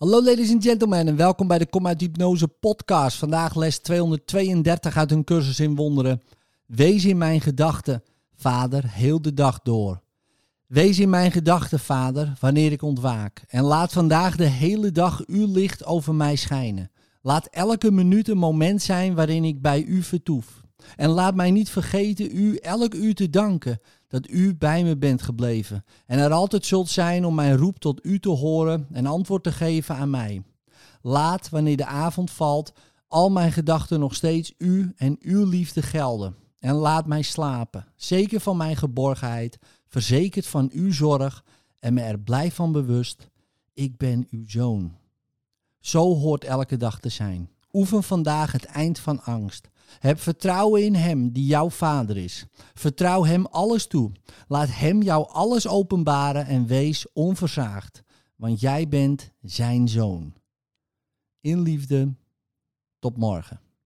Hallo ladies and gentlemen en welkom bij de Kom uit Hypnose podcast. Vandaag les 232 uit een cursus in wonderen. Wees in mijn gedachten, vader, heel de dag door. Wees in mijn gedachten, vader, wanneer ik ontwaak. En laat vandaag de hele dag uw licht over mij schijnen. Laat elke minuut een moment zijn waarin ik bij u vertoef. En laat mij niet vergeten u elk uur te danken dat u bij me bent gebleven en er altijd zult zijn om mijn roep tot u te horen en antwoord te geven aan mij. Laat, wanneer de avond valt, al mijn gedachten nog steeds u en uw liefde gelden. En laat mij slapen, zeker van mijn geborgenheid, verzekerd van uw zorg en me er blij van bewust, ik ben uw zoon. Zo hoort elke dag te zijn. Oefen vandaag het eind van angst. Heb vertrouwen in Hem die jouw Vader is. Vertrouw Hem alles toe. Laat Hem jou alles openbaren en wees onverzaagd, want jij bent Zijn zoon. In liefde, tot morgen.